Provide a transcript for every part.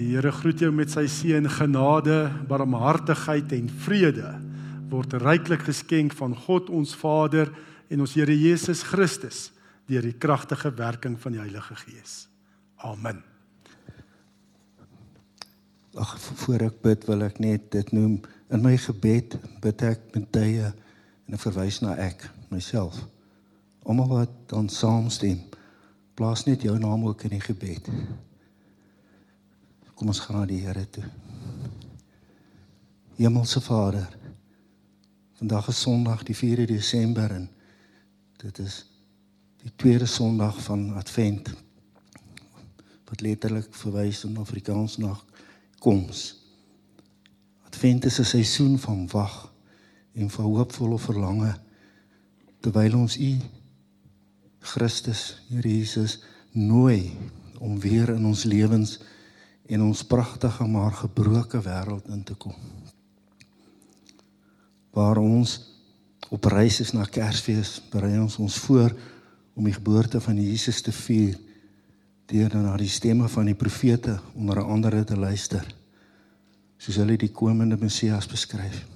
Die Here groet jou met sy seën genade, barmhartigheid en vrede word ryklik geskenk van God ons Vader en ons Here Jesus Christus deur die kragtige werking van die Heilige Gees. Amen. Ag voor ek bid wil ek net dit noem in my gebed bid ek met tye en ek verwys na ek myself. Almal wat dan saamstem, plaas net jou naam ook in die gebed. Kom ons gaan na die Here toe. Hemelse Vader, vandag is Sondag die 4de Desember en dit is die tweede Sondag van Advent wat letterlik verwys na Afrikaans na koms. Advent is 'n seisoen van wag en van hoopvolle verlange terwyl ons U Christus, Here Jesus, nooi om weer in ons lewens en ons pragtige maar gebroke wêreld in te kom. Waar ons op reis is na Kersfees, berei ons ons voor om die geboorte van Jesus te vier deur na die stemme van die profete onder andere te luister soos hulle die komende Messias beskryf.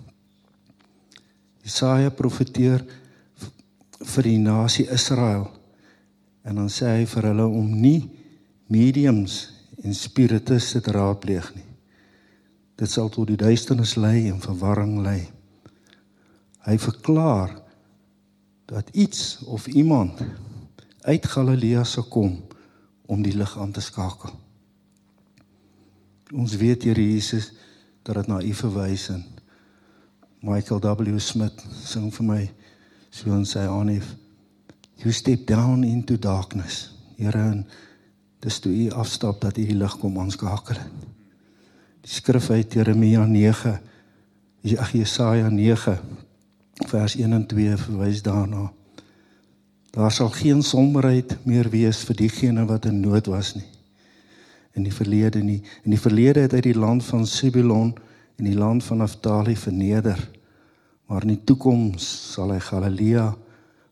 Jesaja profeteer vir die nasie Israel en dan sê hy vir hulle om nie mediums en spiritiste te raadpleeg nie. Dit sal tot die duisternis lei en verwarring lei. Hy verklaar dat iets of iemand uit Galilea sou kom om die lig aan te skakel. Ons weet Here Jesus dat dit na U verwys en Michael W Smith sing vir my so in sy aanhef You step down into darkness. Here en dis toe U afstap dat U die lig kom aanskakel. Die skrif uit Jeremia 9 Ag Jesaja 9 vers 1 en 2 verwys daarna. Daar sal geen somberheid meer wees vir diegene wat in nood was nie. In die verlede nie. In die verlede het hy die land van Sebulon en die land van Naftali verneder. Maar in die toekoms sal hy Galilea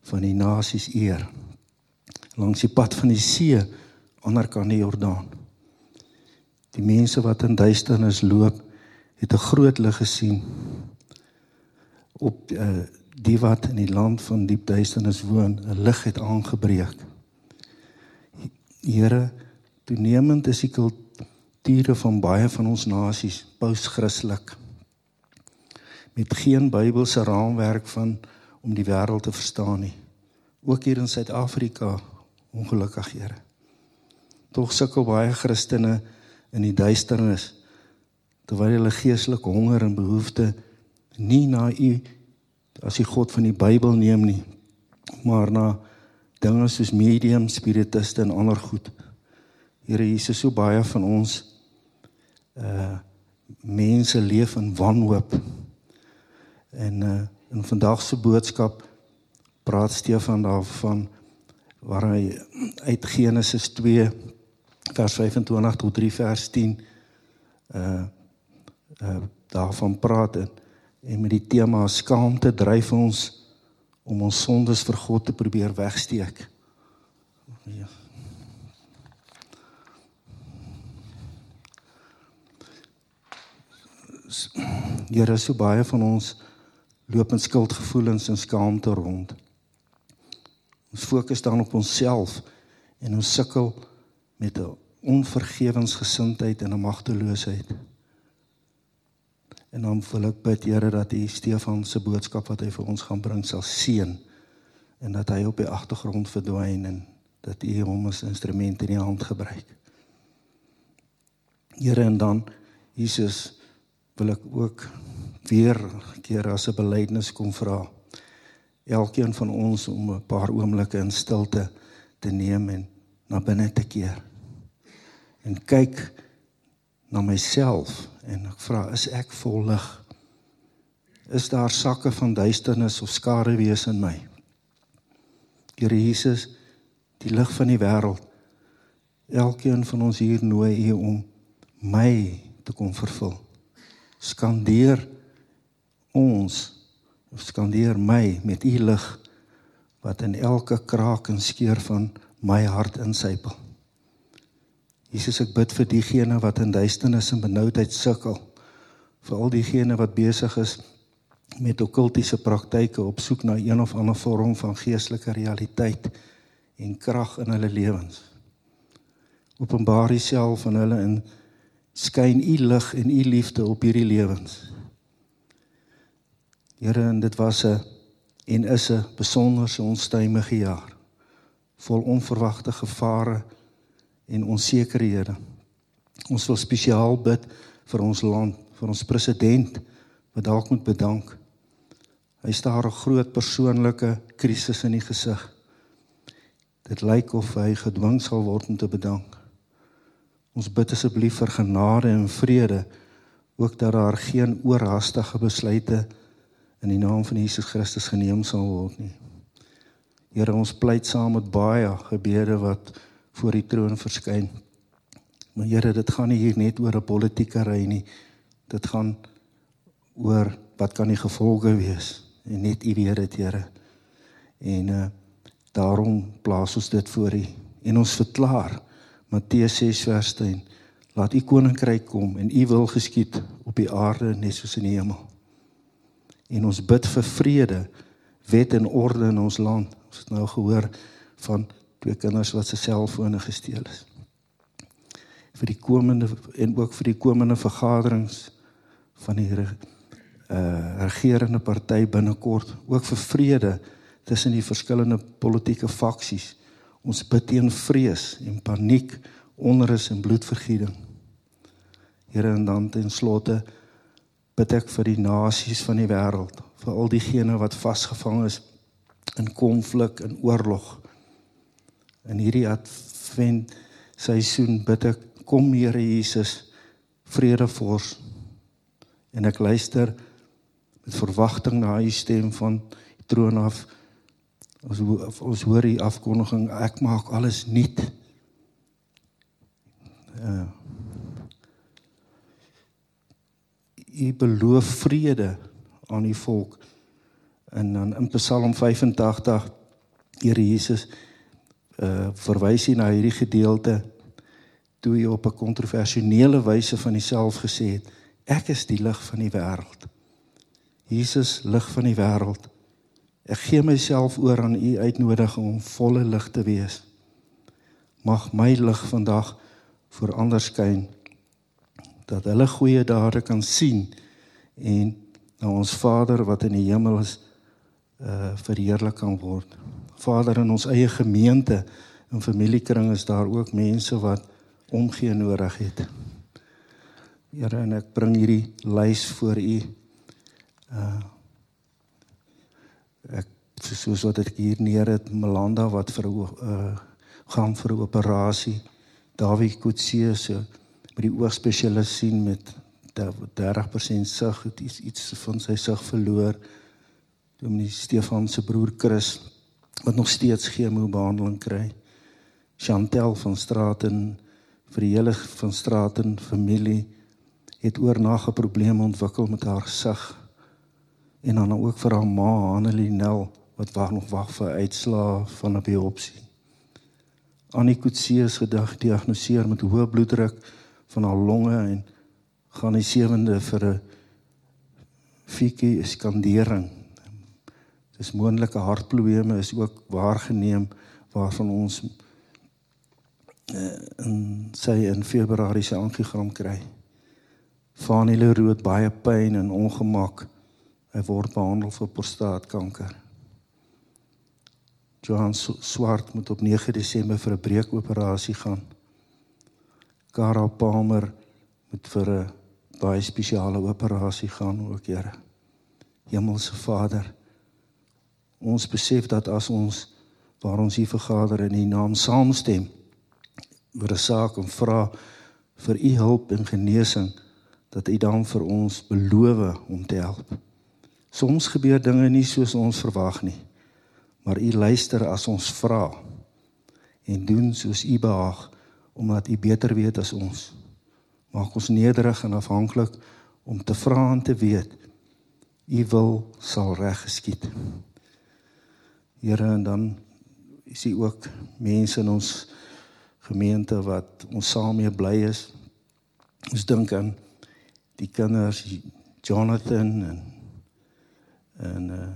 van die nasies eer. Langs die pad van die see ander kan die Jordaan. Die mense wat in duisternis loop, het 'n groot lig gesien. Op uh, die wat in die land van diep duisternis woon, 'n lig het aangebreek. Here, toenemend is die kulture van baie van ons nasies post-Christelik met geen Bybelse raamwerk van om die wêreld te verstaan nie. Ook hier in Suid-Afrika, ongelukkig Here. Tog sukkel baie Christene in die duisternis terwyl hulle geestelike honger en behoefte nie na U as die God van die Bybel neem nie, maar na dinge soos medium, spiritiste en ander goed. Here Jesus, so baie van ons uh mense leef in wanhoop. En uh in vandag se boodskap praat Stefan daarvan waar hy uit Genesis 2 vers 25 tot 3 vers 10 uh uh daarvan praat en En met die tema skaamte dryf ons om ons sondes vir God te probeer wegsteek. Ja. Here, so baie van ons loop in skuldgevoelens en skaamte rond. Ons fokus dan op onsself en ons sukkel met 'n onvergewensgesindheid en 'n magteloosheid. En dan wil ek bid Here dat U Stefan se boodskap wat hy vir ons gaan bring sal seën en dat hy op die agtergrond verdwyn en dat U hom as instrument in die hand gebruik. Here en dan Jesus wil ek ook weer keer as 'n belydenis kom vra. Elkeen van ons om 'n paar oomblikke in stilte te neem en na binne te keer. En kyk na myself en ek vra is ek vol lig? Is daar sakke van duisternis of skare wees in my? Here Jesus, die lig van die wêreld. Elkeen van ons hier nooi U om my te kom vervul. Skandeer ons, skandeer my met U lig wat in elke kraak en skeur van my hart insypel. Jesus, ek bid vir diegene wat in duisternis en benoudheid sukkel. Vir al diegene wat besig is met okkultiese praktyke op soek na een of ander vorm van geestelike realiteit en krag in hulle lewens. Openbaar Uself aan hulle en skyn U lig en U liefde op hierdie lewens. Here, en dit was 'n en is 'n besonderse onstuimige jaar vol onverwagte gevare en onsekerhede. Ons wil spesiaal bid vir ons land, vir ons president wat dalk moet bedank. Hy staar 'n groot persoonlike krisis in die gesig. Dit lyk of hy gedwing sal word om te bedank. Ons bid asseblief vir genade en vrede, ook dat daar geen oorhaastige besluite in die naam van Jesus Christus geneem sal word nie. Here, ons pleit saam met baie gebede wat voor die troon verskyn. Maar Here, dit gaan nie hier net oor 'n politieke ry nie. Dit gaan oor wat kan die gevolge wees en net U weet dit, Here. En uh daarom plaas ons dit voor U en ons verklaar Matteus 6 vers 10 Laat U koninkryk kom en U wil geskied op die aarde net soos in die hemel. En ons bid vir vrede, wet en orde in ons land. Ons het nou gehoor van twee kinders wat se selfone gesteel is. vir die komende en ook vir die komende vergaderings van die uh regerende party binnekort, ook vir vrede tussen die verskillende politieke faksies Ons bid teen vrees en paniek, onrus en bloedvergieding. Here en dan ten slotte bid ek vir die nasies van die wêreld, vir al diegene wat vasgevang is in konflik en oorlog. In hierdie advent seisoen bid ek kom Here Jesus vredevors en ek luister met verwagting na u stem van die troon af Ons ons hoor die afkondiging ek maak alles nuut. Uh U beloof vrede aan die volk. En dan in Psalm 85 Here Jesus uh verwys hy na hierdie gedeelte toe hy op 'n kontroversiële wyse van homself gesê het ek is die lig van die wêreld. Jesus lig van die wêreld. Ek gee myself oor aan u uitnodiging om volle lig te wees. Mag my lig vandag vir ander skyn dat hulle goeie dade kan sien en na ons Vader wat in die hemel is uh verheerlik kan word. Vader in ons eie gemeente en familiekring is daar ook mense wat omgee nodig het. Here en ek bring hierdie lys voor u. Uh ek soos wat ek hier neer het Melanda wat vir 'n uh, gaan vir 'n operasie Dawie Kutse se by die oogspesialis sien met 30% sig het iets iets van sy sig verloor. Dominee Stefan se broer Chris wat nog steeds chemobehandeling kry Chantel van Straten vir die hele van Straten familie het oornag 'n probleem ontwikkel met haar gesig en dan ook vir haar ma Annelie Nel wat wag nog wag vir uitslae van 'n biopsie. Annie Kutse is gediagnoseer met hoë bloeddruk van haar longe en gaan die sewende vir 'n fikie skandering. Dis moontlike hartprobleme is ook waargeneem waarvan ons uh, in sy in Februarie se angiogram kry. Vanille rood baie pyn en ongemak Hy word behandel vir prostaatkanker. Johan Swart moet op 9 Desember vir 'n breekoperasie gaan. Karel Palmer moet vir 'n baie spesiale operasie gaan ook, Here. Hemelse Vader, ons besef dat as ons waar ons hier vergader in U naam saamstem oor 'n saak en vra vir U hulp en genesing, dat U dan vir ons beloof om te help. Soms gebeur dinge nie soos ons verwag nie. Maar U luister as ons vra en doen soos U behaag omdat U beter weet as ons. Maak ons nederig en afhanklik om te vra en te weet U wil sal reg geskied. Here en dan is U ook mense in ons gemeente wat ons saam mee bly is. Ons dink aan die kinders Jonathan en en uh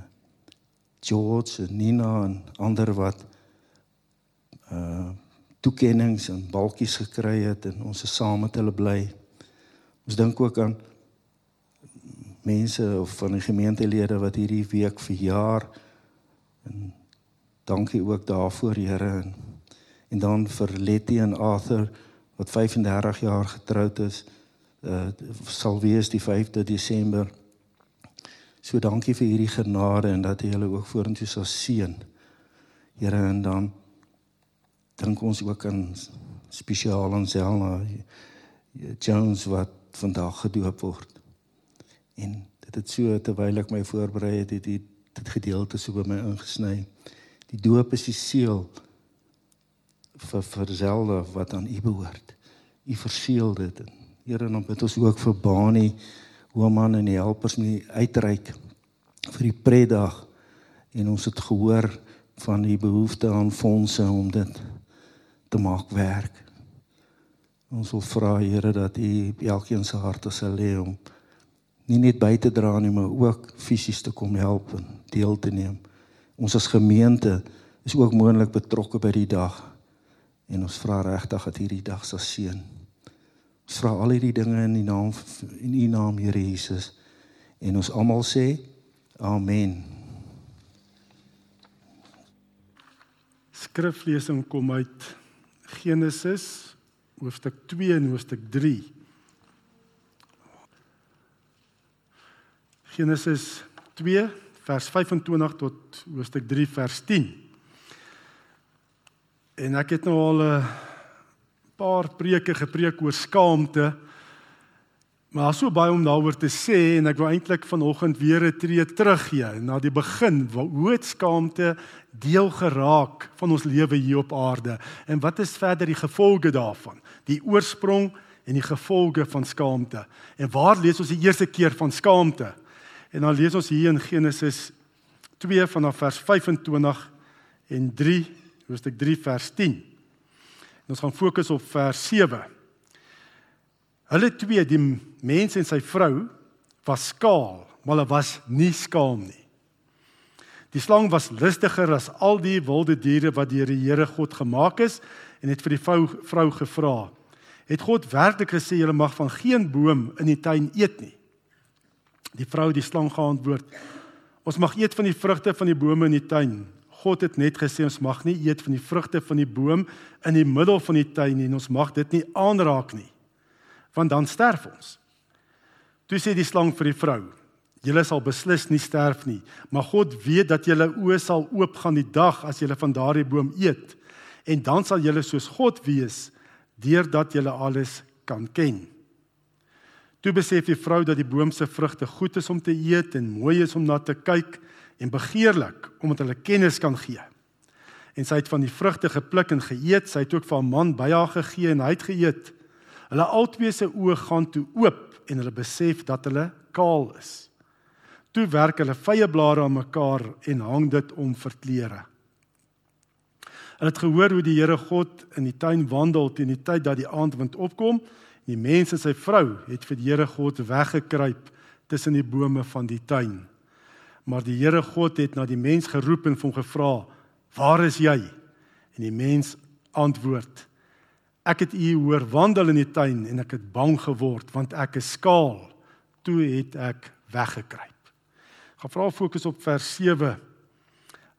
George en Nina en ander wat uh toekennings en balkies gekry het en ons is saam met hulle bly. Ons dink ook aan mense of van die gemeentelede wat hierdie week verjaar en dankie ook daarvoor Here en en dan vir Letty en Arthur wat 35 jaar getroud is uh sal wees die 5de Desember. So dankie vir hierdie genade en dat jy hulle ook vorentoe sal seën. Here en dan dink ons ook aan spesiaal aan Selma Jones wat vandag gedoop word. En dit het so terwyl ek my voorberei het, het dit gedeelte so by my ingesny. Die doop is die seël vir vir Zelda wat aan U behoort. U verseël dit. Here, dan bid ons ook vir Bani, Homan en die helpers nie uitreik vir die predag en ons het gehoor van die behoefte aan fondse om dit te maak werk. Ons wil vra Here dat U elkeen se harte sal lê om nie net by te dra nie, maar ook fisies te kom help en deel te neem. Ons as gemeente is ook moontlik betrokke by die dag en ons vra regtig dat hierdie dag sal seën. Ons vra al hierdie dinge in die naam in U naam Here Jesus en ons almal sê amen. Skriflesing kom uit Genesis hoofstuk 2 en hoofstuk 3. Genesis 2 vers 25 tot hoofstuk 3 vers 10. En ek het nou al 'n paar preke gepreek oor skaamte. Maar so baie om daaroor te sê en ek wil eintlik vanoggend weer 'n tree teruggee na die begin. Hoe het skaamte deel geraak van ons lewe hier op aarde en wat is verder die gevolge daarvan? Die oorsprong en die gevolge van skaamte. En waar lees ons die eerste keer van skaamte? En dan lees ons hier in Genesis 2 vanaf vers 25 en 3 hoofstuk 3 vers 10. En ons gaan fokus op vers 7. Hulle twee, die mens en sy vrou, was skaal, maar hulle was nie skaam nie. Die slang was lustiger as al die wilde diere wat deur die Here God gemaak is en het vir die vrou vrou gevra: "Het God werklik gesê julle mag van geen boom in die tuin eet nie?" Die vrou die slang geantwoord: "Ons mag eet van die vrugte van die bome in die tuin, God het net gesê ons mag nie eet van die vrugte van die boom in die middel van die tuin nie en ons mag dit nie aanraak nie. Want dan sterf ons. Toe sê die slang vir die vrou: "Julle sal beslis nie sterf nie, maar God weet dat julle oë sal oopgaan die dag as julle van daardie boom eet en dan sal julle soos God wees deurdat julle alles kan ken." Toe besef die vrou dat die boom se vrugte goed is om te eet en mooi is om na te kyk en begeerlik omdat hulle kennis kan gee. En sy het van die vrugte gepluk en geëet. Sy het ook vir 'n man by haar gegee en hy het geëet. Hulle albei se oë gaan toe oop en hulle besef dat hulle kaal is. Toe werk hulle vye blare aan mekaar en hang dit om vir klere. Hulle het gehoor hoe die Here God in die tuin wandel teen die tyd dat die aandwind opkom. Die mens en sy vrou het vir die Here God weggekruip tussen die bome van die tuin. Maar die Here God het na die mens geroep en hom gevra: "Waar is jy?" En die mens antwoord: "Ek het u hoor wandel in die tuin en ek het bang geword want ek is skaal. Toe het ek weggekruip." Gaan vra fokus op vers 7.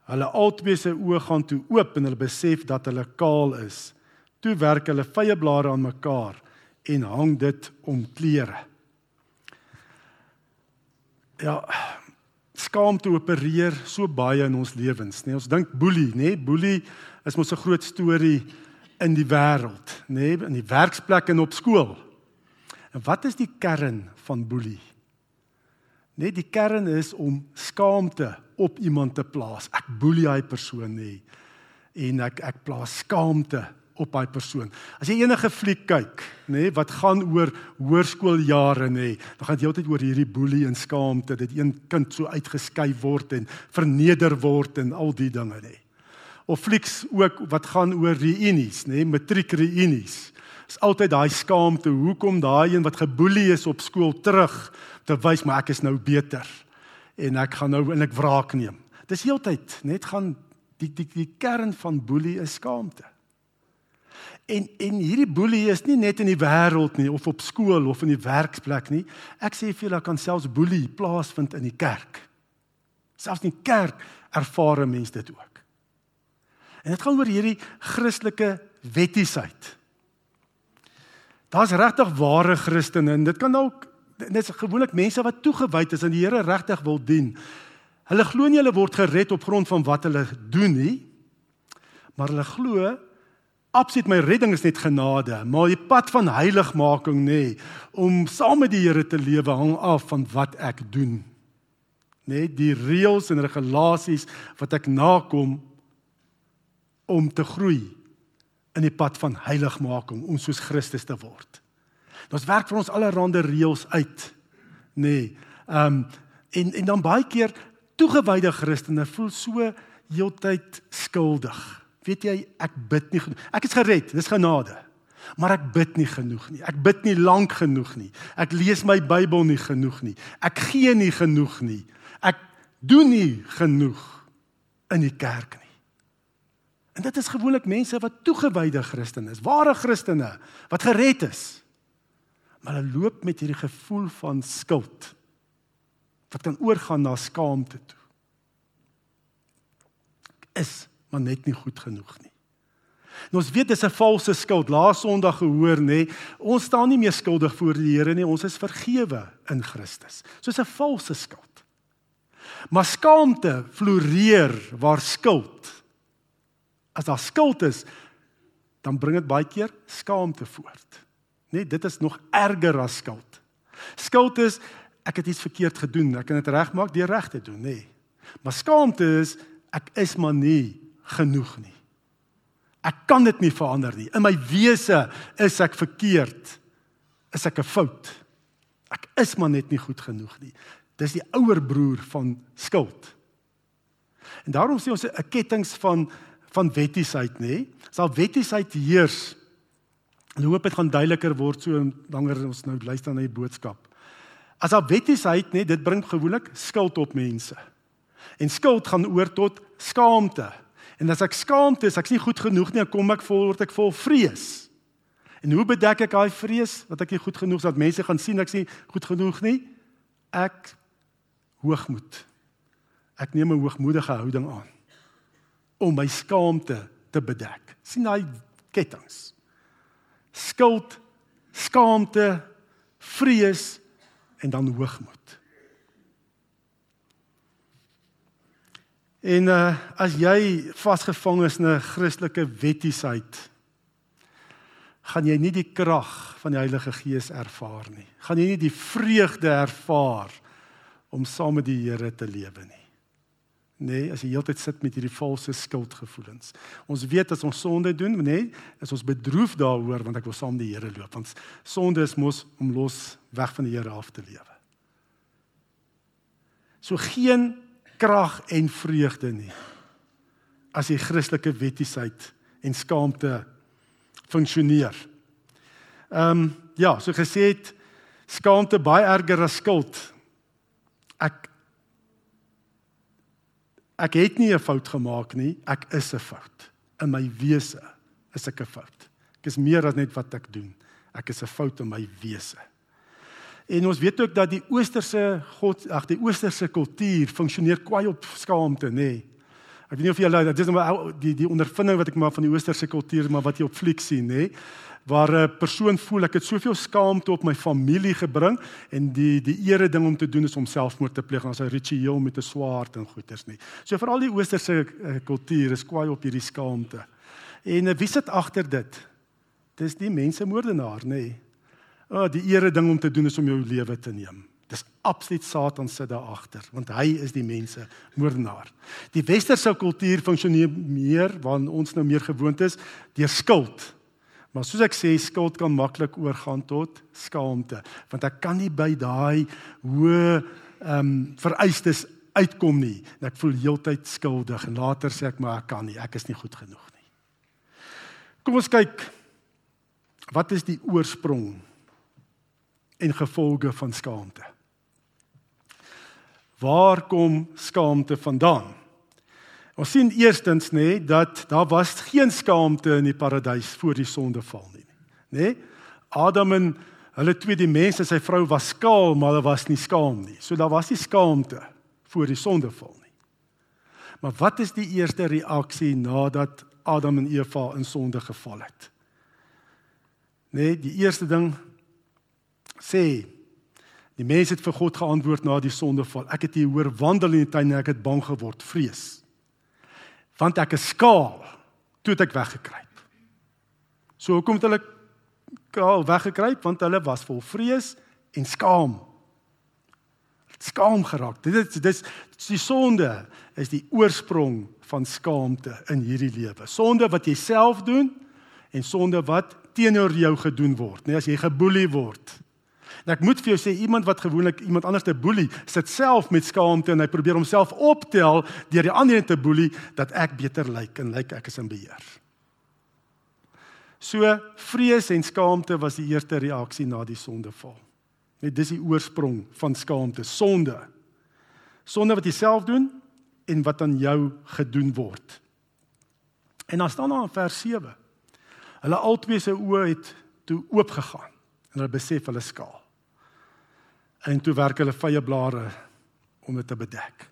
Hulle albei se oë gaan toe oop en hulle besef dat hulle kaal is. Toe werk hulle vye blare aan mekaar en hang dit om klere. Ja, skaamte opereer so baie in ons lewens, nê. Nee, ons dink boelie, nê? Nee, boelie is mos 'n groot storie in die wêreld, nê, nee, in die werksplek en op skool. En wat is die kern van boelie? Net die kern is om skaamte op iemand te plaas. Ek boelie hy persoon nê. En ek ek plaas skaamte op daai persoon. As jy enige fliek kyk, nê, nee, wat gaan oor hoërskooljare nê, nee, dan gaan dit heeltyd oor hierdie boelie en skaamte, dit een kind so uitgeskei word en verneder word en al die dinge nê. Nee. of flieks ook wat gaan oor reunies, nê, nee, matriek reunies. Is altyd daai skaamte, hoekom daai een wat geboelie is op skool terug te wys maar ek is nou beter en ek gaan nou en ek wraak neem. Dis heeltyd net gaan die die die kern van boelie is skaamte. En en hierdie boelie is nie net in die wêreld nie of op skool of in die werksplek nie. Ek sê vir julle kan selfs boelie plaasvind in die kerk. Selfs in die kerk ervaar mense dit ook. En dit gaan oor hierdie Christelike wettiesheid. Daar's regtig ware Christene en dit kan ook net gewoonlik mense wat toegewyd is aan die Here regtig wil dien. Hulle glo nie hulle word gered op grond van wat hulle doen nie. Maar hulle glo absoluut my redding is net genade, maar die pad van heiligmaking nê, om saam met die Here te lewe hang af van wat ek doen. Nê, die reëls en regulasies wat ek nakom om te groei in die pad van heiligmaking om soos Christus te word. Ons werk vir ons allerlei reëls uit, nê. Nee, ehm um, en en dan baie keer toegewyde Christene voel so heeltyd skuldig. Weet jy, ek bid nie genoeg. Ek is gered, dis genade. Maar ek bid nie genoeg nie. Ek bid nie lank genoeg nie. Ek lees my Bybel nie genoeg nie. Ek gee nie genoeg nie. Ek doen nie genoeg in die kerk nie. En dit is gewoonlik mense wat toegewyde Christene is, ware Christene wat gered is. Maar hulle loop met hierdie gevoel van skuld wat kan oorgaan na skaamte toe. Is maar net nie goed genoeg nie. En ons weet dis 'n valse skuld. Laas Sondag gehoor nê, ons staan nie meer skuldig voor die Here nie, ons is vergewe in Christus. Soos 'n valse skuld. Maar skaamte floreer waar skuld as daar skuld is, dan bring dit baie keer skaamte voort. Nee, dit is nog erger as skuld. Skuld is ek het iets verkeerd gedoen, ek kan dit regmaak deur reg te doen, nê. Nee. Maar skaamte is ek is maar nie genoeg nie. Ek kan dit nie verander nie. In my wese is ek verkeerd. Is ek 'n fout. Ek is maar net nie goed genoeg nie. Dis die ouer broer van skuld. En daarom sê ons 'n kettinge van van wettiesheid nê. Sal wettiesheid heers. En hoop dit gaan duideliker word so langer ons nou luister na die boodskap. As al wettiesheid nê, dit bring gewoonlik skuld op mense. En skuld gaan oor tot skaamte. En as ek skaamte is, ek's nie goed genoeg nie, kom ek vol word ek vol vrees. En hoe bedek ek daai vrees wat ek nie goed genoeg is dat mense gaan sien ek sê goed genoeg nie? Ek hoogmoed. Ek neem 'n hoogmoedige houding aan om my skaamte te bedek. sien daai kettinge. Skuld, skaamte, vrees en dan hoogmoed. En uh as jy vasgevang is in 'n Christelike wettiesheid, gaan jy nie die krag van die Heilige Gees ervaar nie. Gaan jy nie die vreugde ervaar om saam met die Here te lewe nie nee, as jy heeltyd sit met hierdie valse skuldgevoelens. Ons weet as ons sonde doen, nê, nee, is ons bedroef daaroor want ek wil saam die Here loop. Want sonde is mos om los weg van die Here af te lewe. So geen krag en vreugde nie as jy Christelike wettiesheid en skaamte funksioneer. Ehm um, ja, so gesê het skaamte baie erger as skuld. Ek Ek het nie 'n fout gemaak nie, ek is 'n fout. In my wese is ek 'n fout. Ek is meer as net wat ek doen. Ek is 'n fout in my wese. En ons weet ook dat die oosterse god, ag die oosterse kultuur funksioneer kwai op skaamte, nê. Nee. Ek weet nie of julle dit is nou die die ondervinding wat ek maar van die oosterse kultuur maar wat jy op fliek sien, nê. Nee waar 'n persoon voel ek het soveel skaamte op my familie gebring en die die ere ding om te doen is om selfmoord te pleeg as 'n ritueel met 'n swaard en goeters nie. So veral die oosterse uh, kultuur is kwaai op hierdie skaamte. En uh, wie sit agter dit? Dis die mense moordenaar, nê. Oh, die ere ding om te doen is om jou lewe te neem. Dis absoluut Satan sit daar agter, want hy is die mense moordenaar. Die westerse kultuur funksioneer meer waar ons nou meer gewoond is deur skuld. Maar soos ek sê, skuld kan maklik oorgaan tot skaamte, want ek kan nie by daai hoë ehm um, vereistes uitkom nie en ek voel heeltyd skuldig en later sê ek maar ek kan nie, ek is nie goed genoeg nie. Kom ons kyk wat is die oorsprong en gevolge van skaamte? Waar kom skaamte vandaan? Ons sien eerstens nê nee, dat daar was geen skaamte in die paradys voor die sondeval nie, nê? Nee? Adam en hulle twee die mens en sy vrou was skaal, maar hulle was nie skaam nie. So daar was nie skaamte voor die sondeval nie. Maar wat is die eerste reaksie nadat Adam en Eva in sonde geval het? Nee, die eerste ding sê die mense het vir God geantwoord na die sondeval. Ek het hier hoor wandel in die tuin en ek het bang geword, vrees. Want ek is skaal, toe het ek weggekruip. So hoekom het hulle kaal weggekruip? Want hulle was vol vrees en skaam. Skaam geraak. Dit is dis die sonde is die oorsprong van skaamte in hierdie lewe. Sonde wat jy self doen en sonde wat teenoor jou gedoen word, nee as jy geboelie word. En ek moet vir jou sê iemand wat gewoonlik iemand anders te boelie, sit self met skaamte en hy probeer homself optel deur die ander te boelie dat ek beter lyk en lyk ek is in beheer. So vrees en skaamte was die eerste reaksie na die sondeval. Net dis die oorsprong van skaamte, sonde. Sonde wat jy self doen en wat aan jou gedoen word. En dan staan daar in vers 7. Hulle albei se oë het toe oop gegaan en hulle besef hulle skaal en toe werk hulle vye blare om dit te bedek.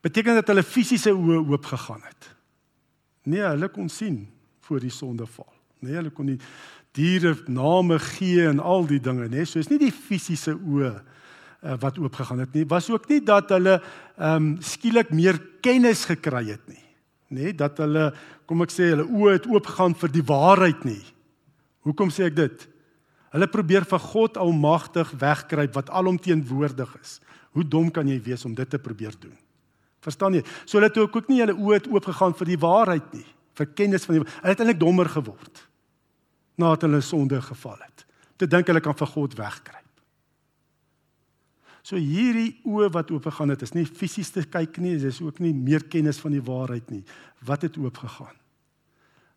Beteken dat hulle fisiese oë oop gegaan het. Nee, hulle kon sien voor die sondeval. Nee, hulle kon die diere name gee en al die dinge, nee, so is nie die fisiese oë uh, wat oop gegaan het nie. Was ook nie dat hulle ehm um, skielik meer kennis gekry het nie. Nee, dat hulle kom ek sê hulle oë het oop gegaan vir die waarheid nie. Hoekom sê ek dit? Hulle probeer vir God almagtig wegkruip wat alomteenwoordig is. Hoe dom kan jy wees om dit te probeer doen? Verstaan jy? So hulle het ook nie hulle oë oop gegaan vir die waarheid nie, vir kennis van die Hulle het eintlik dommer geword nadat hulle sonde geval het. Te dink hulle kan vir God wegkruip. So hierdie oë wat oop gegaan het, is nie fisies te kyk nie, dis ook nie meer kennis van die waarheid nie. Wat het oop gegaan?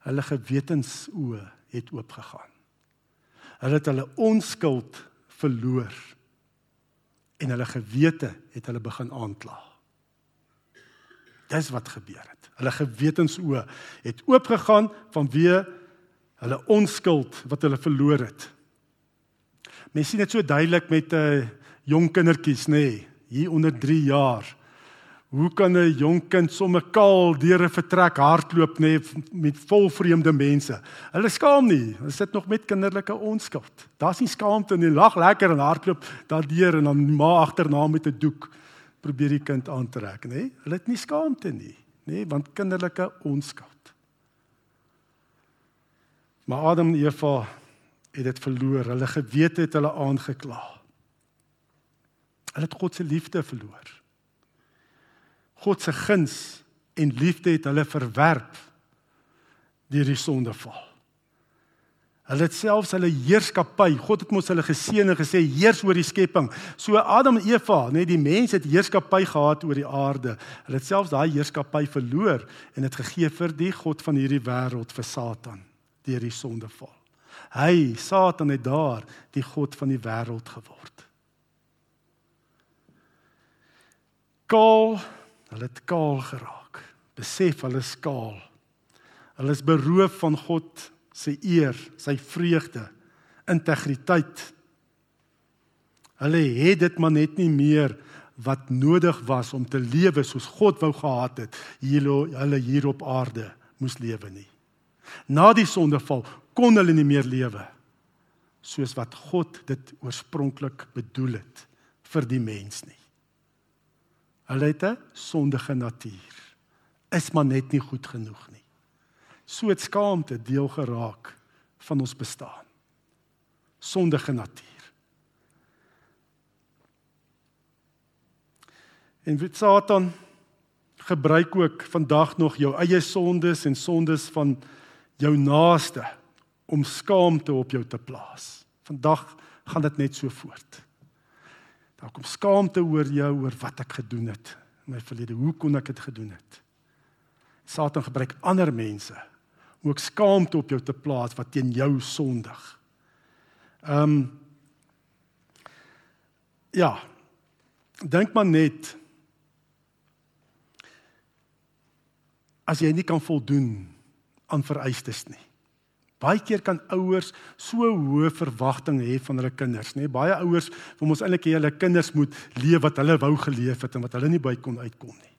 Hulle gewetensoë het oop gegaan. Hulle het hulle onskuld verloor en hulle gewete het hulle begin aankla. Dis wat gebeur het. Hulle gewetensoë het oopgegaan vanweë hulle onskuld wat hulle verloor het. Mens sien dit so duidelik met 'n uh, eh, jong kindertjies nê, nee, hier onder 3 jaar. Hoe kan 'n jong kind sommer kaal deur 'n vertrek hardloop nê met vol vreemde mense? Hulle skaam nie. Hulle sit nog met kinderlike onskuld. Daar's nie skaamte nie. Lag lekker en hardloop daardeur en dan ma agterna met 'n doek probeer die kind aantrek nê. Hulle het nie skaamte nie, nê, want kinderlike onskuld. Maar Adam en Eva het dit verloor. Hulle gewete het hulle aangekla. Hulle het God se liefde verloor. God se guns en liefde het hulle verwerp deur die sondeval. Hulle het selfs hulle heerskappy, God het mos hulle geseën en gesê heers oor die skepping. So Adam en Eva, net die mens het heerskappy gehad oor die aarde. Hulle het selfs daai heerskappy verloor en dit gegee vir die god van hierdie wêreld vir Satan deur die sondeval. Hy, Satan het daar die god van die wêreld geword. Kaal Hulle het kaal geraak. Besef hulle is kaal. Hulle is beroof van God se eer, sy vreugde, integriteit. Hulle het dit maar net nie meer wat nodig was om te lewe soos God wou gehad het hier hulle hier op aarde moes lewe nie. Na die sondeval kon hulle nie meer lewe soos wat God dit oorspronklik bedoel het vir die mens nie. Hulle het 'n sondige natuur. Is maar net nie goed genoeg nie. So het skaamte deel geraak van ons bestaan. Sondige natuur. En wit Satan gebruik ook vandag nog jou eie sondes en sondes van jou naaste om skaamte op jou te plaas. Vandag gaan dit net so voort. Daar kom skaamte oor jou oor wat ek gedoen het in my verlede. Hoe kon ek dit gedoen het? Satan gebruik ander mense om ook skaamte op jou te plaas wat teen jou sondig. Ehm um, Ja. Dink maar net as jy nie kan voldoen aan vereistes nie. Baie keer kan ouers so hoë verwagtinge hê van hulle kinders, nê? Baie ouers wil mos eintlik hê hulle kinders moet leef wat hulle wou geleef het en wat hulle nie by kon uitkom nie.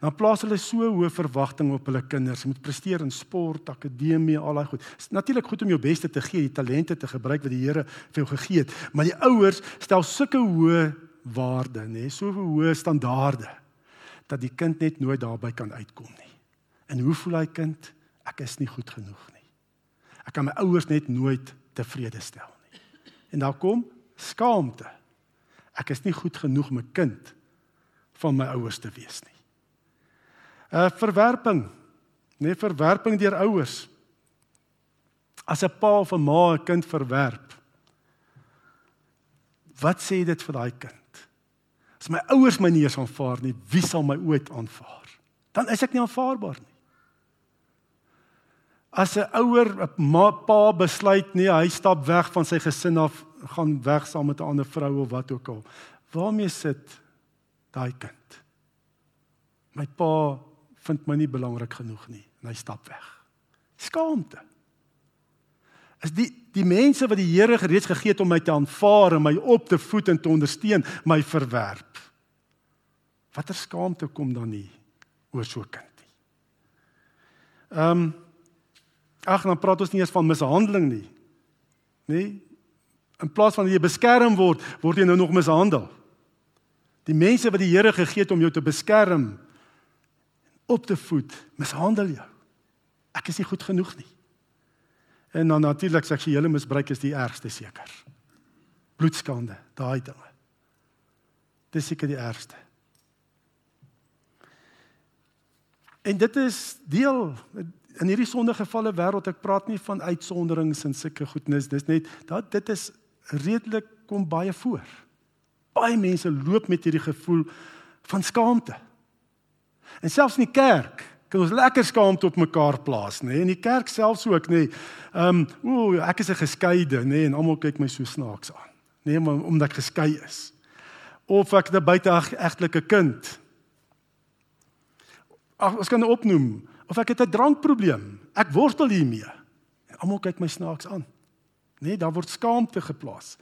Dan plaas hulle so hoë verwagtinge op hulle kinders. Hulle moet presteer in sport, akademie, al daai goed. Dit is natuurlik goed om jou beste te gee, die talente te gebruik wat die Here vir jou gegee het, maar die ouers stel sulke hoë waarde, nê, so hoë standaarde dat die kind net nooit daarby kan uitkom nie. En hoe voel hy kind? Ek is nie goed genoeg nie. Ek kan my ouers net nooit tevrede stel nie. En daar kom skaamte. Ek is nie goed genoeg om 'n kind van my ouers te wees nie. 'n uh, Verwerping. Nee, verwerping deur ouers. As 'n pa of 'n ma 'n kind verwerp. Wat sê dit vir daai kind? As my ouers my nie eens aanvaar nie, wie sal my ooit aanvaar? Dan is ek nie aanvaarbaar nie. As 'n ouer 'n pa besluit nee, hy stap weg van sy gesin af, gaan weg saam met 'n ander vrou of wat ook al. Waarmee sit daai kind? My pa vind my nie belangrik genoeg nie en hy stap weg. Skaamte. Is die die mense wat die Here gereeds gegee het om my te aanvaar en my op te voed en te ondersteun, my verwerp. Watter skaamte kom dan nie oor so 'n kind nie? Ehm um, Ag, dan praat ons nie eens van mishandeling nie. Nee. In plaas van jy beskerm word, word jy nou nog mishandel. Die mense wat die Here gegee het om jou te beskerm op te voed, mishandel jou. Ek is nie goed genoeg nie. En dan natuurlik seksuele misbruik is die ergste seker. Bloedskande, daai dinge. Dis seker die ergste. En dit is deel in hierdie sondegevalle wêreld ek praat nie van uitsonderings en sulke goednis dis net dat dit is redelik kom baie voor. Baie mense loop met hierdie gevoel van skaamte. En selfs in die kerk kan ons lekker skaamte op mekaar plaas, nê? In die kerk selfs ook, nê. Ehm, um, ooh, ek is 'n geskeide, nê, en almal kyk my so snaaks aan. Nee, maar omdat ek geskei is. Of ek 'n buiteegtelike kind. Ag, ons kan opnoem of ek het 'n drankprobleem. Ek worstel hiermee. En almal kyk my snaaks aan. Nee, daar word skaamte geplaas.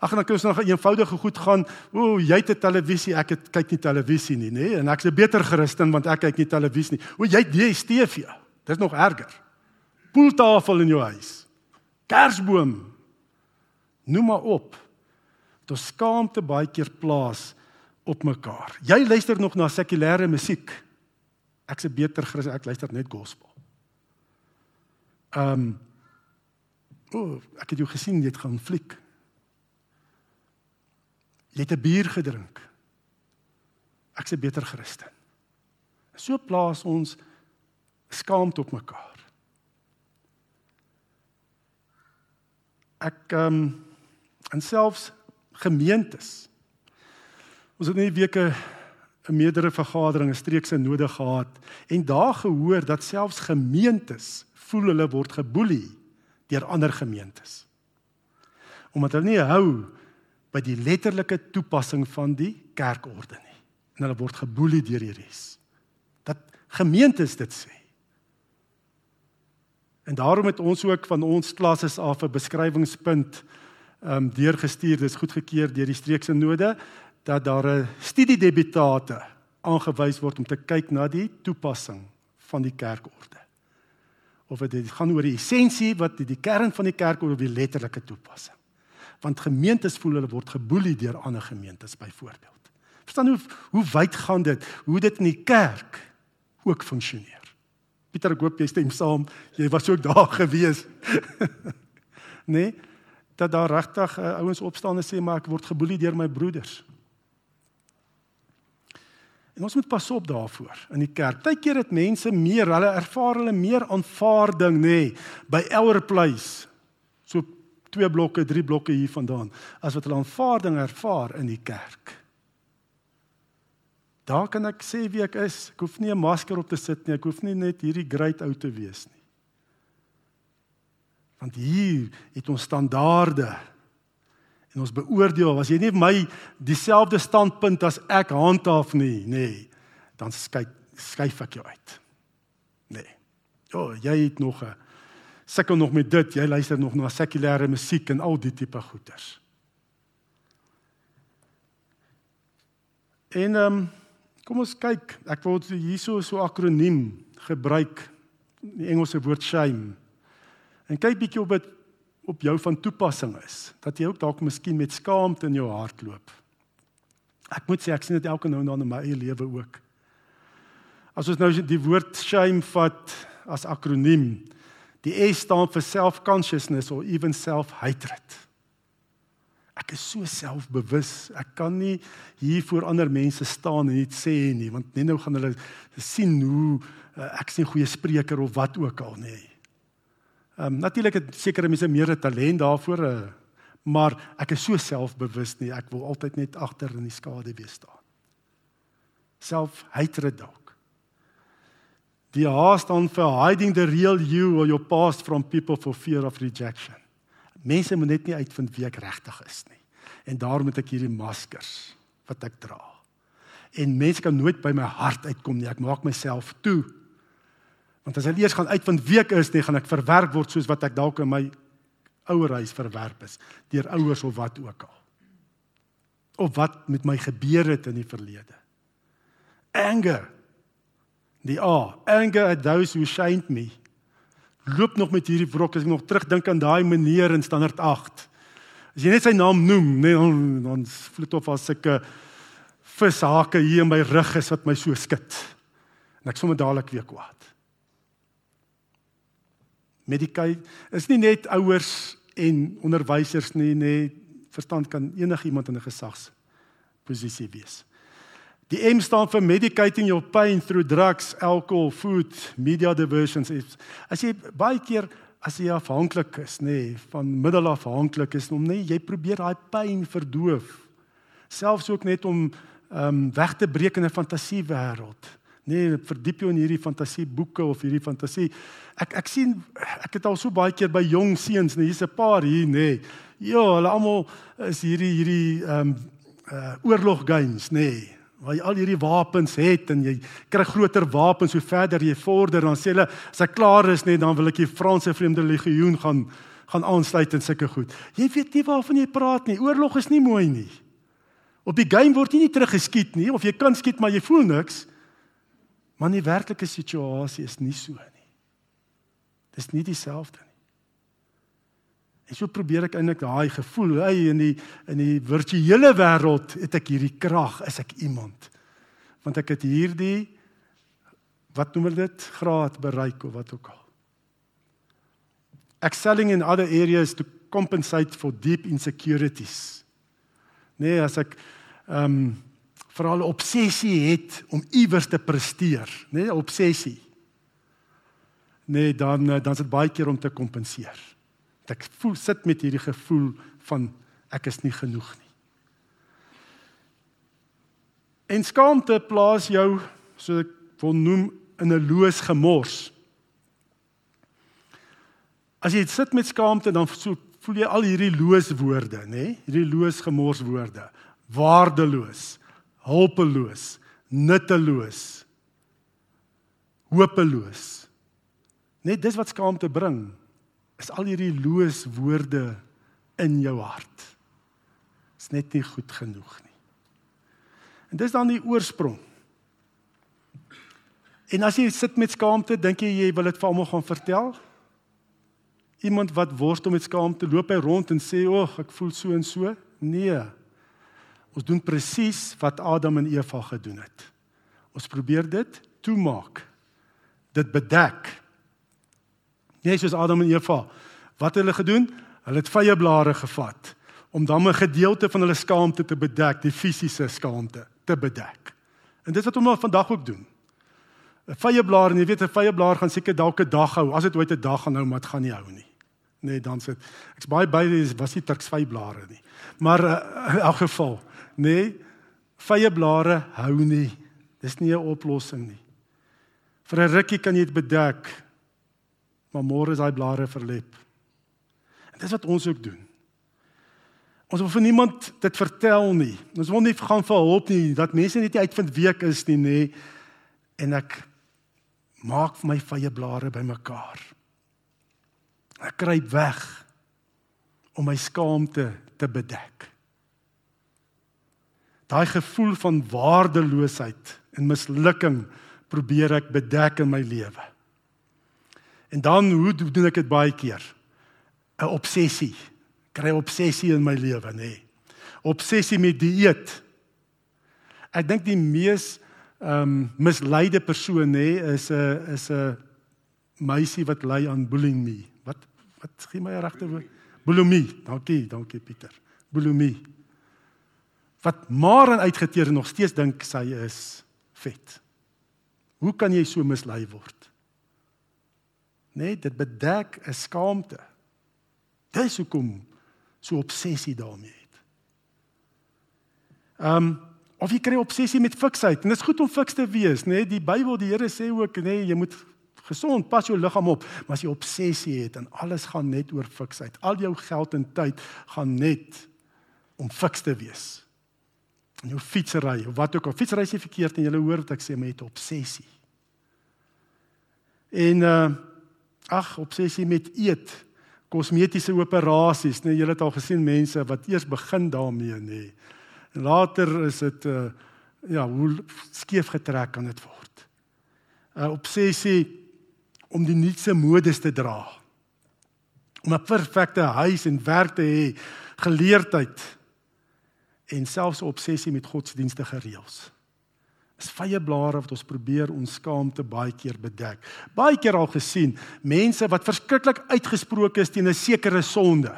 Ag, dan kan ons nog 'n eenvoudige goed gaan. O, jy het 'n televisie, ek het kyk nie televisie nie, nê? Nee? En ek's 'n beter Christen want ek kyk nie televisie nie. O, jy het DStv. Dis nog erger. Pooltafel in jou huis. Kersboom. Noem maar op. Dit skaamte baie keer plaas op mekaar. Jy luister nog na sekulêre musiek. Ek's 'n beter Christen, ek luister net gospel. Ehm um, O, ek het jou gesien jy het gaan fliek. Jy het 'n bier gedrink. Ek's 'n beter Christen. So plaas ons skaamte op mekaar. Ek ehm um, en selfs gemeentes. Ons het nie weke 'n meerdere vergadering, 'n streekse nodig gehad en daar gehoor dat selfs gemeentes voel hulle word geboelie deur ander gemeentes. Omdat hulle nie hou by die letterlike toepassing van die kerkorde nie. En hulle word geboelie deur die res. Dat gemeentes dit sê. En daarom het ons ook van ons klasse af 'n beskrywingspunt ehm um, deurgestuur. Dit is goedgekeur deur die streekse node dat daar 'n studiedebutate aangewys word om te kyk na die toepassing van die kerkorde. Of dit gaan oor die essensie wat die, die kern van die kerk oor die letterlike toepassing. Want gemeentes voel hulle word geboelie deur ander gemeentes byvoorbeeld. Verstaan hoe hoe wyd gaan dit? Hoe dit in die kerk ook funksioneer. Pieter, ek hoop jy stem saam. Jy was ook daar gewees. nee, dat daar regtig uh, ouens opstaan en sê maar ek word geboelie deur my broeders. En ons moet pas op daarvoor in die kerk. Partykeer het mense meer, hulle ervaar hulle meer aanvaarding nê nee, by elder place. So twee blokke, drie blokke hier vandaan as wat hulle aanvaarding ervaar in die kerk. Daar kan ek sê wie ek is. Ek hoef nie 'n masker op te sit nie. Ek hoef nie net hierdie great ou te wees nie. Want hier het ons standaarde en ons beoordeel as jy nie my dieselfde standpunt as ek handhaaf nie, nê, nee, dan skei skuif ek jou uit. Nee. O, oh, jy het nog 'n sukkel nog met dit. Jy luister nog na sekulêre musiek en al die tipe goeters. En ehm um, kom ons kyk, ek wil hierso so 'n akroniem gebruik, die Engelse woord shame. En kyk bietjie op dit op jou van toepassing is. Dat jy ook dalk miskien met skaamte in jou hart loop. Ek moet sê ek sien dit elke nou en dan in my eie lewe ook. As ons nou die woord shame vat as akroniem, die S staan vir self-consciousness or even self-hatred. Ek is so selfbewus. Ek kan nie hier voor ander mense staan en iets sê nie, want net nou gaan hulle sien hoe uh, ek sien goeie spreker of wat ook al nie. Ehm um, natuurlik het sekere mense meer talent daarvoor, uh, maar ek is so selfbewus nie. Ek wil altyd net agter in die skade wees staan. Self-hatred dalk. Die H staan vir hiding the real you or your past from people for fear of rejection. Mense moet net nie uitvind wie ek regtig is nie. En daarom moet ek hierdie maskers wat ek dra. En mense kan nooit by my hart uitkom nie. Ek maak myself toe Want as hulle eers gaan uitvind wie ek is, dan gaan ek verwerp word soos wat ek dalk in my ouer huis verwerp is deur ouers of wat ook al. Of wat met my gebeur het in die verlede. Anger. Die A, anger at those who shamed me. Loop nog met hierdie wrok as ek nog terugdink aan daai meneer in standaard 8. As jy net sy naam noem, nee, dan dan vloet of as sulke vishake hier in my rug is wat my so skud. En ek sommer dadelik weer kwaad. Medikai is nie net ouers en onderwysers nie, nê, verstand kan enigiemand in 'n gesagsposisie wees. Die M staan vir medicating your pain through drugs, alcohol, food, media diversions. As jy baie keer as jy afhanklik is, nê, van middelafhanklik is om net jy probeer daai pyn verdoof. Selfs ook net om ehm um, weg te breek in 'n fantasiewêreld. Nee, verdiep jou in hierdie fantasieboeke of hierdie fantasie. Ek ek sien ek het al so baie keer by jong seuns, nee, hier's 'n paar hier, nê. Nee. Ja, hulle almal is hierdie hierdie ehm um, uh oorlog games, nê. Nee, waar jy al hierdie wapens het en jy kry groter wapens hoe verder jy vorder, dan sê hulle as ek klaar is, nee, dan wil ek die Franse vreemde legioen gaan gaan aansluit en sulke goed. Jy weet nie waarvan jy praat nie. Oorlog is nie mooi nie. Op die game word jy nie teruggeskiet nie of jy kan skiet maar jy voel niks. Maar die werklike situasie is nie so nie. Dis nie dieselfde nie. En so probeer ek eintlik daai gevoel, hy in die in die virtuele wêreld het ek hierdie krag, is ek iemand. Want ek het hierdie wat noem hulle dit graad bereik of wat ook al. Excelling in other areas to compensate for deep insecurities. Nee, as ek ehm um, veral 'n obsessie het om iewers te presteer, nê, nee, obsessie. Nee, dan eh, dan is dit baie keer om te kompenseer. Ek voel sit met hierdie gevoel van ek is nie genoeg nie. En skaamte plaas jou so ek wil noem in 'n loos gemors. As jy sit met skaamte dan so voel jy al hierdie loos woorde, nê? Nee? Hierdie loos gemors woorde. Waardeloos hulpeloos, nutteloos, hopeloos. Net dis wat skaamte bring. Is al hierdie loos woorde in jou hart. Is net nie goed genoeg nie. En dis dan die oorsprong. En as jy sit met skaamte, dink jy jy wil dit vir almal gaan vertel? Iemand wat worstel met skaamte, loop hy rond en sê, "Ag, ek voel so en so." Nee. Ons doen presies wat Adam en Eva gedoen het. Ons probeer dit toemaak. Dit bedek. Nie soos Adam en Eva. Wat hulle gedoen? Hulle het vye blare gevat om dan 'n gedeelte van hulle skaamte te bedek, die fisiese skaamte te bedek. En dit wat ons vandag ook doen. 'n Vye blaar, jy weet 'n vye blaar gaan seker dalk 'n dag hou, as dit ooit 'n dag gaan hou, maar dit gaan nie hou nie. Nee, dan sit ek's baie by dis was nie turksvy blare nie. Maar uh, in elk geval, nee, vye blare hou nie. Dis nie 'n oplossing nie. Vir 'n rukkie kan jy dit bedek, maar môre is daai blare verlep. En dis wat ons ook doen. Ons wil vir niemand dit vertel nie. Ons wil nie gaan vir hulp nie dat mense net uitvind wie ek is nie, nê. En ek maak my vye blare bymekaar. Ek kruip weg om my skaamte te bedek. Daai gevoel van waardeloosheid en mislukking probeer ek bedek in my lewe. En dan hoe doen ek dit baie keer? 'n Obsessie kry obsessie in my lewe nê. Obsessie met dieet. Ek dink die mees ehm um, misleide persoon nê is 'n is 'n meisie wat ly aan bulimie. Wat wat gee my regte woord? Bulimie. Dankie, dankie Pieter. Bulimie. Wat maar en uitgeteer nog steeds dink sy is vet. Hoe kan jy so mislei word? Nee, dit bedek 'n skaamte. Dis hoekom so obsessie daarmee het. Ehm um, of jy kry obsessie met fiksheid en dit is goed om fiks te wees, nê? Nee? Die Bybel, die Here sê ook, nê, nee, jy moet gesond pas jou liggaam op, maar as jy obsessie het en alles gaan net oor fiksheid, al jou geld en tyd gaan net om fiks te wees. En jou fietsry of wat ook al, fietsry is nie verkeerd en jy hoor wat ek sê, maar jy het obsessie. En uh ag, obsessie met eet kosmetiese operasies, nee, julle het al gesien mense wat eers begin daarmee nê. En later is dit uh ja, hoe skeef getrek kan dit word. 'n uh, Obsessie om die nuutste modes te dra. Om 'n perfekte huis en werk te hê, geleerdheid en selfs obsessie met godsdienstige reëls is vye blare wat ons probeer ons skaamte baie keer bedek. Baie keer al gesien mense wat verskriklik uitgesproke is teen 'n sekere sonde.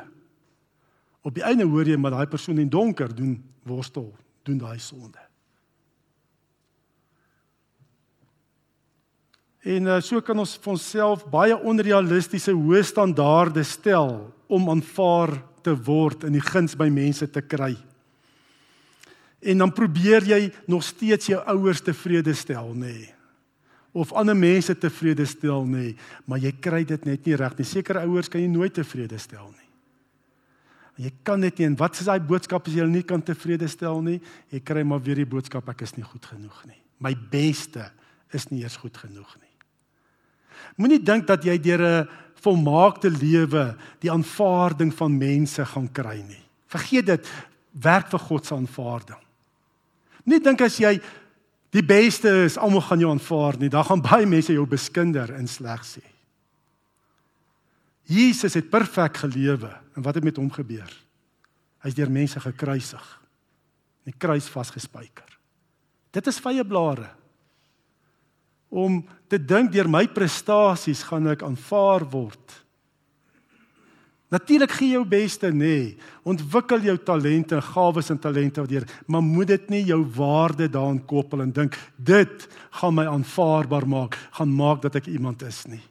Op die einde hoor jy maar daai persoon in donker doen worstel, doen daai sonde. En uh, so kan ons vir onsself baie onrealistiese hoë standaarde stel om aanvaar te word en die guns by mense te kry. En dan probeer jy nog steeds jou ouers tevrede stel, nê? Nee. Of ander mense tevrede stel, nê, nee. maar jy kry dit net nie reg nie. Sekere ouers kan jy nooit tevrede stel nie. Jy kan net nie en wat is daai boodskap as jy hulle nie kan tevrede stel nie? Jy kry maar weer die boodskap ek is nie goed genoeg nie. My beste is nie eers goed genoeg nie. Moenie dink dat jy deur 'n volmaakte lewe die aanvaarding van mense gaan kry nie. Vergeet dit, werk vir God se aanvaarding. Nie dink as jy die beste is, almal gaan jou aanvaar nie. Daar gaan baie mense jou beskinder en sleg sê. Jesus het perfek gelewe en wat het met hom gebeur? Hy's deur mense gekruisig. In die kruis vasgespijker. Dit is vye blare. Om te dink deur my prestasies gaan ek aanvaar word. Natuurlik gee jou beste nê. Nee. Ontwikkel jou talente, gawes en talente jy, maar moet dit nie jou waarde daaraan koppel en dink dit gaan my aanvaarbaar maak, gaan maak dat ek iemand is nie.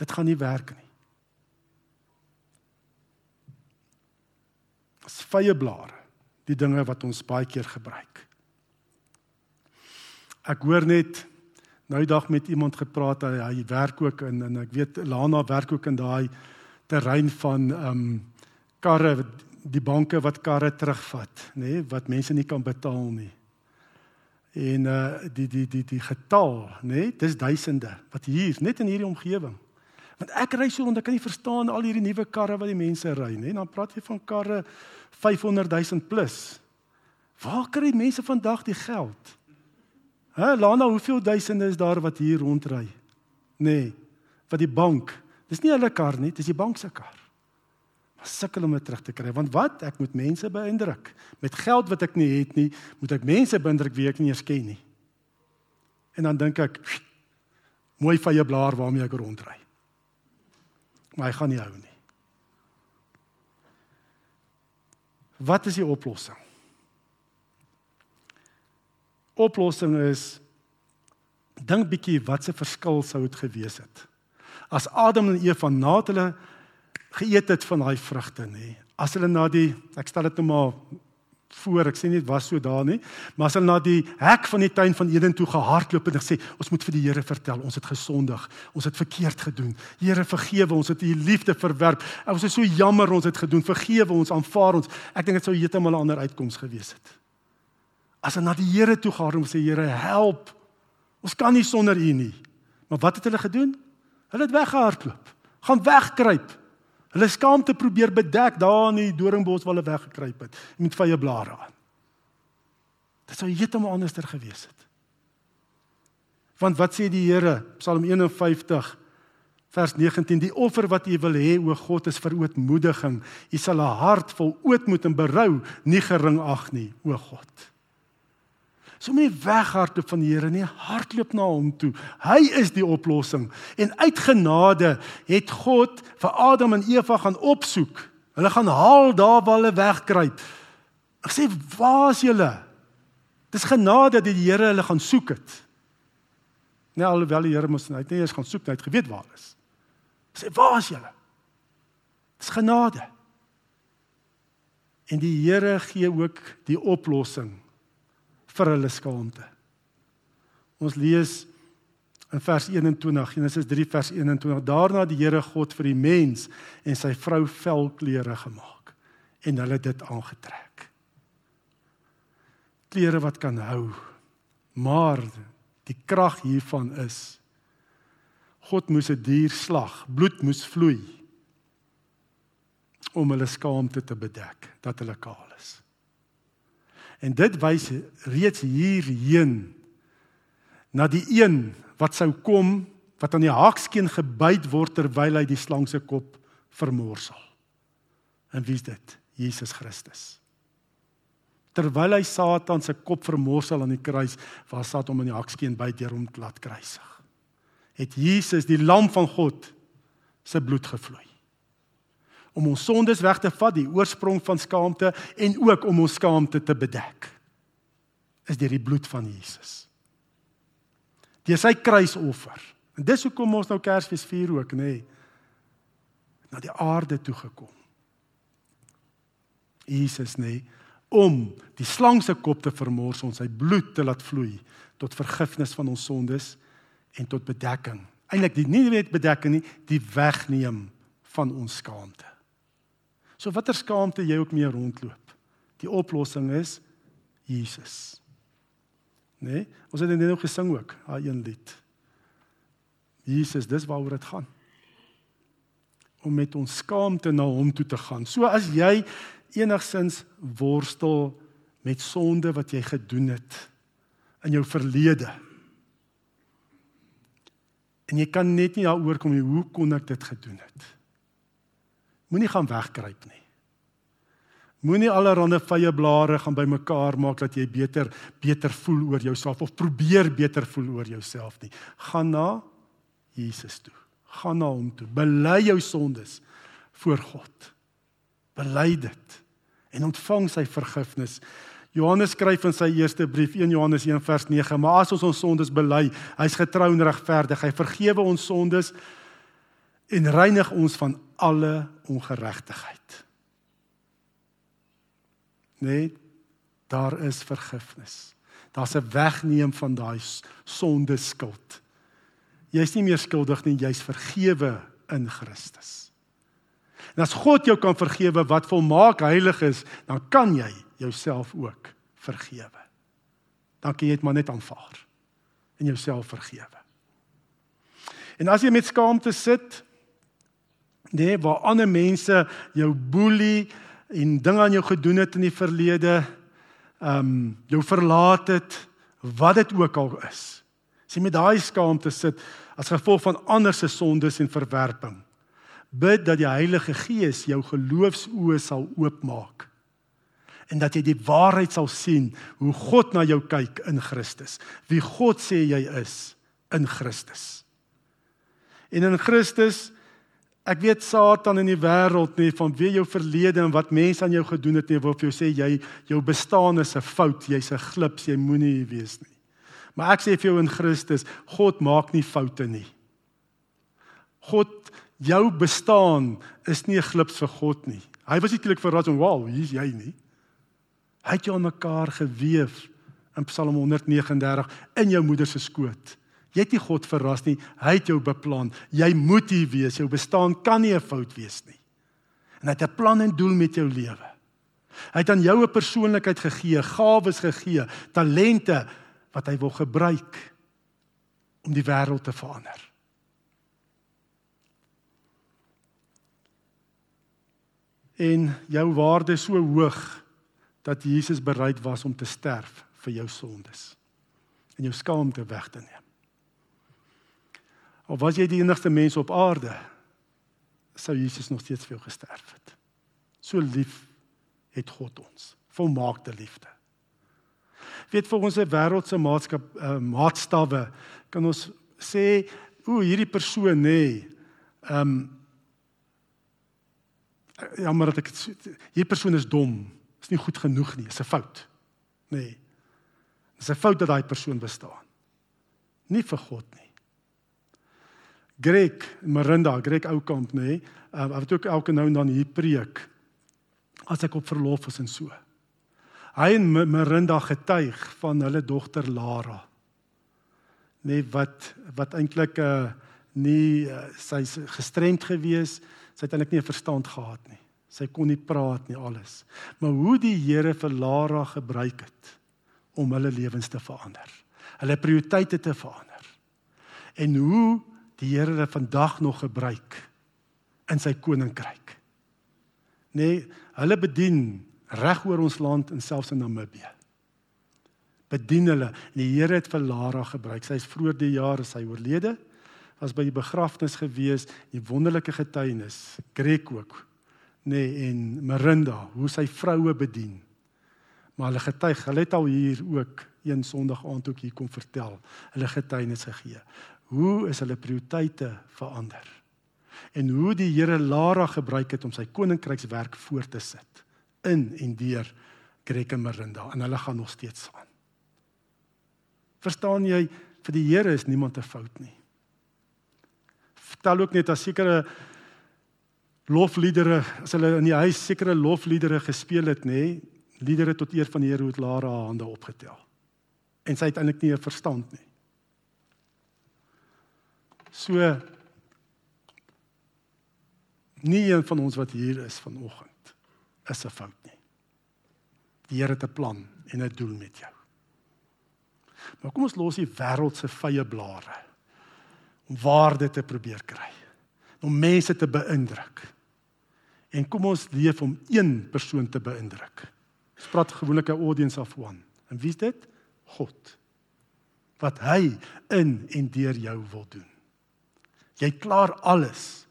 Dit gaan nie werk nie. As vye blare, die dinge wat ons baie keer gebruik. Ek hoor net nou dag met iemand gepraat, hy, hy werk ook in en ek weet Lana werk ook in daai terrein van ehm um, karre die banke wat karre terugvat, nê, nee, wat mense nie kan betaal nie. En uh die die die die getal, nê, nee, dis duisende wat hier net in hierdie omgewing. Want ek ry so en ek kan nie verstaan al hierdie nuwe karre wat die mense ry nie. Dan praat jy van karre 500 000 plus. Waar kry mense vandag die geld? Hæ, Lana, hoeveel duisende is daar wat hier rondry? Nê, nee, wat die bank Dis nie hulle kar nie, dis die bank se kar. Maar sukkel om dit terug te kry, want wat? Ek moet mense beïndruk. Met geld wat ek nie het nie, moet ek mense beïndruk wie ek nie eens ken nie. En dan dink ek, mooi vye blaar waarmee ek rondry. Maar hy gaan nie hou nie. Wat is die oplossing? Oplossing is dink bietjie wat se verskil sou dit gewees het as Adam en Eva na hulle geëet het van daai vrugte nê. As hulle na die ek stel dit nou maar voor, ek sê nie dit was so daar nie, maar as hulle na die hek van die tuin van Eden toe gehardloop en gesê ons moet vir die Here vertel, ons het gesondig, ons het verkeerd gedoen. Here vergewe ons, het u liefde verwerp. Ons is so jammer ons het gedoen. Vergewe ons, aanvaar ons. Ek dink dit sou heeltemal 'n ander uitkoms gewees het. As hulle na die Here toe gehardloop en sê Here, help. Ons kan nie sonder u nie. Maar wat het hulle gedoen? Hulle het weggehardloop. Gaan wegkruip. Hulle skaamte probeer bedek daar in die doringbos waar hulle weggekruip het met vye blare aan. Dit sou heeltemal anderster gewees het. Want wat sê die Here? Psalm 51 vers 19: Die offer wat U wil hê, o God, is vir ootmoediging. U sal 'n hart vol ootmoed en berou nie gering ag nie, o God. So moenie weghardloop van die Here nie, hardloop na hom toe. Hy is die oplossing. En uit genade het God vir Adam en Eva gaan opsoek. Hulle gaan haal daar waar hulle wegkruip. Ek sê, "Waar is julle?" Dis genade dat die Here hulle gaan soek het. Nee, alhoewel die Here mos net nie eens gaan soek, hy het geweet waar hulle is. Sê, "Waar is julle?" Dis genade. En die Here gee ook die oplossing vir hulle skaamte. Ons lees in vers 21, Genesis 3 vers 21, daarna die Here God vir die mens en sy vrou velklere gemaak en hulle dit aangetrek. Klere wat kan hou. Maar die krag hiervan is God moes 'n dier slag, bloed moes vloei om hulle skaamte te bedek dat hulle kaal. En dit wys reeds hierheen na die een wat sou kom wat aan die haakskeen gebyt word terwyl hy die slang se kop vermorsel. En wie is dit? Jesus Christus. Terwyl hy Satan se kop vermorsel aan die kruis, waar Satan hom aan die haakskeen byt deur hom te laat kruisig. Het Jesus die lam van God se bloed gevloei om ons sondes weg te vat, die oorsprong van skaamte en ook om ons skaamte te bedek. Is deur die bloed van Jesus. Deur sy kruisoffer. En dis hoekom ons nou Kersfees vier ook, nê. Nee, na die aarde toe gekom. Jesus nê, nee, om die slang se kop te vermors, ons sy bloed te laat vloei tot vergifnis van ons sondes en tot bedekking. Eilik die nie net bedekking nie, die wegneem van ons skaamte. So watter skaamte jy ook mee rondloop. Die oplossing is Jesus. Né? Nee? Ons het dit net gesing ook, daai een lied. Jesus, dis waaroor dit gaan. Om met ons skaamte na hom toe te gaan. So as jy enigsins worstel met sonde wat jy gedoen het in jou verlede. En jy kan net nie daaroor kom nie, hoe kon ek dit gedoen het? Moenie gaan wegkruip nie. Moenie allerlei vye blare gaan bymekaar maak dat jy beter beter voel oor jouself of probeer beter voel oor jouself nie. Gaan na Jesus toe. Gaan na hom toe. Bely jou sondes voor God. Bely dit en ontvang sy vergifnis. Johannes skryf in sy eerste brief 1 Johannes 1 vers 9: "Maar as ons ons sondes bely, hy's getrou en regverdig. Hy vergewe ons sondes en reinig ons van alle ongeregtigheid. Nee, daar is vergifnis. Daar's 'n wegneem van daai sonde skuld. Jy's nie meer skuldig nie, jy's vergewe in Christus. En as God jou kan vergewe wat volmaak heilig is, dan kan jy jouself ook vergewe. Dan kan jy dit maar net aanvaar en jouself vergewe. En as jy met skaamte sit, nee, waar ander mense jou boelie en dinge aan jou gedoen het in die verlede, ehm um, jou verlaat het, wat dit ook al is. As jy met daai skaamte sit as gevolg van ander se sondes en verwerping, bid dat die Heilige Gees jou geloofsoë sal oopmaak en dat jy die waarheid sal sien hoe God na jou kyk in Christus. Wie God sê jy is in Christus. En in Christus Ek weet Satan in die wêreld nie van wie jou verlede en wat mense aan jou gedoen het nie, wil vir jou sê jy jou bestaan is 'n fout, jy's 'n glips, jy moenie hier wees nie. Maar ek sê vir jou in Christus, God maak nie foute nie. God Jou bestaan is nie 'n glips vir God nie. Hy was nie skielik verras en wow, hier's jy nie. Hy het jou aan mekaar gewewe in Psalm 139 in jou moeder se skoot. Jy het nie God verras nie, hy het jou beplan. Jy moet hier wees. Jou bestaan kan nie 'n fout wees nie. En hy het 'n plan en doel met jou lewe. Hy het aan jou 'n persoonlikheid gegee, gawes gegee, talente wat hy wil gebruik om die wêreld te verander. En jou waarde is so hoog dat Jesus bereid was om te sterf vir jou sondes en jou skaamte weg te neem. Of was jy die enigste mens op aarde, sou Jesus nog steeds vir jou gesterf het. So lief het God ons, volmaakte liefde. Weet vir ons se wêreldse maatskap uh, maatstawwe kan ons sê o hierdie persoon nê nee, ehm um, jammer dat ek hierdie persoon is dom is nie goed genoeg nie is 'n fout nê nee. dis 'n fout dat daai persoon bestaan nie vir God nie Greg Marinda Greg Oukamp nê nee, uh, wat ook elke nou en dan hier preek as ek op verlof is en so. Hy en Marinda getuig van hulle dogter Lara nee wat wat eintlik 'n uh, nie uh, sy's gestremd gewees sy het eintlik nie 'n verstand gehad nie. Sy kon nie praat nie alles. Maar hoe die Here vir Lara gebruik het om hulle lewens te verander hulle prioriteite te verander. En hoe die Here hulle vandag nog gebruik in sy koninkryk nee hulle bedien reg oor ons land en selfs in Namibië bedien hulle en die Here het vir Lara gebruik. Sy is vroeër die jaar as sy oorlede was by die begrafnis gewees, die wonderlike getuienis, Greg ook, nê nee, en Marinda, hoe sy vroue bedien. Maar hulle getuig, hulle het al hier ook een Sondag aand ook hier kom vertel, hulle getuienis gegee. Hoe is hulle prioriteite verander? En hoe die Here Lara gebruik het om sy koninkrykswerk voort te sit in en deur Greg en Marinda en hulle gaan nog steeds aan. Verstaan jy, vir die Here is niemand te fout nie. Vertel ook net as sekere lofliedere, as hulle in die huis sekere lofliedere gespeel het, nê, liedere tot eer van die Here het Lara haar hande opgetel. En sy het eintlik nie 'n verstand nie. So nie een van ons wat hier is vanoggend is 'n fout nie. Die Here het 'n plan en 'n doel met jou. Maar kom ons los die wêreld se vye blare om waarde te probeer kry. Om mense te beïndruk. En kom ons leef om een persoon te beïndruk. Ons praat gewoonlik 'n audience of one. En wie's dit? God. Wat hy in en deur jou wil doen. Jy klaar alles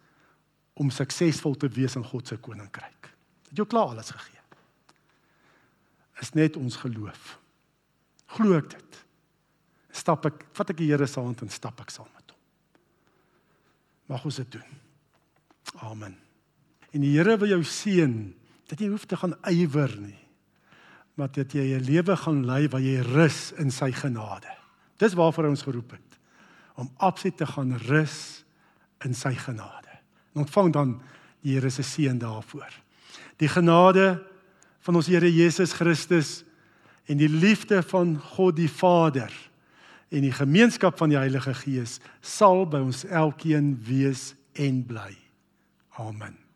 om suksesvol te wees in God se koninkryk. Het jy klaar alles gegee? Is net ons geloof. Glo ek dit? stap ek, vat ek die Here se hand en stap ek saam met hom. Mag ons dit doen. Amen. En die Here wil jou seën dat jy hoef te gaan ywer nie. Maar dat jy 'n lewe gaan lei waar jy rus in sy genade. Dis waarvoor hy ons geroep het. Om absoluut te gaan rus in sy genade. En ontvang dan die Here se seën daarvoor. Die genade van ons Here Jesus Christus en die liefde van God die Vader en die gemeenskap van die Heilige Gees sal by ons elkeen wees en bly. Amen.